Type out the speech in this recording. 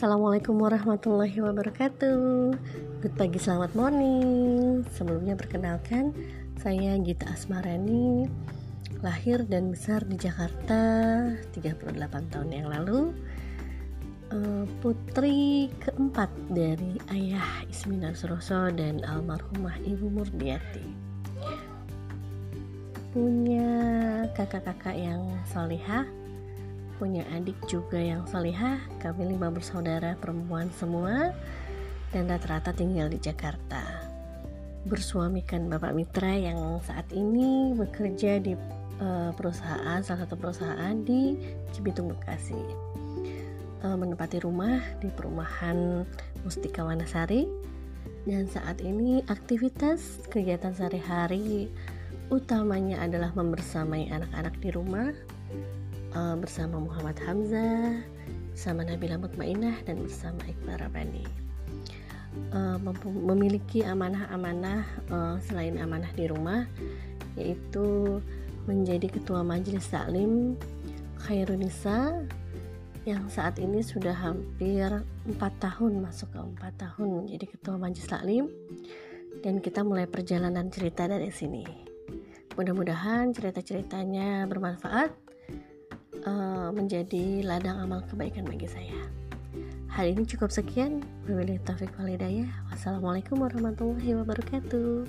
Assalamualaikum warahmatullahi wabarakatuh. Good pagi, selamat morning. Sebelumnya perkenalkan Saya Gita Asmarani Lahir dan besar di Jakarta 38 tahun yang lalu. Eh, Putri keempat dari ayah Isminar Suroso dan almarhumah Ibu Murdiati. Punya kakak-kakak yang solihah punya adik juga yang solihah kami lima bersaudara perempuan semua dan rata-rata tinggal di Jakarta. Bersuamikan Bapak Mitra yang saat ini bekerja di uh, perusahaan salah satu perusahaan di Cibitung Bekasi. Uh, menempati rumah di perumahan Mustika Wanasari dan saat ini aktivitas kegiatan sehari-hari utamanya adalah membersamai anak-anak di rumah uh, bersama Muhammad Hamzah, bersama Nabila Mutmainah dan bersama Iqbal Rabani. Uh, memiliki amanah-amanah uh, selain amanah di rumah yaitu menjadi ketua majelis taklim Khairunisa yang saat ini sudah hampir empat tahun masuk ke empat tahun menjadi ketua majelis taklim. Dan kita mulai perjalanan cerita dari sini. Mudah-mudahan cerita-ceritanya bermanfaat uh, menjadi ladang amal kebaikan bagi saya. Hari ini cukup sekian. Wabillahi taufik walhidayah. Wassalamualaikum warahmatullahi wabarakatuh.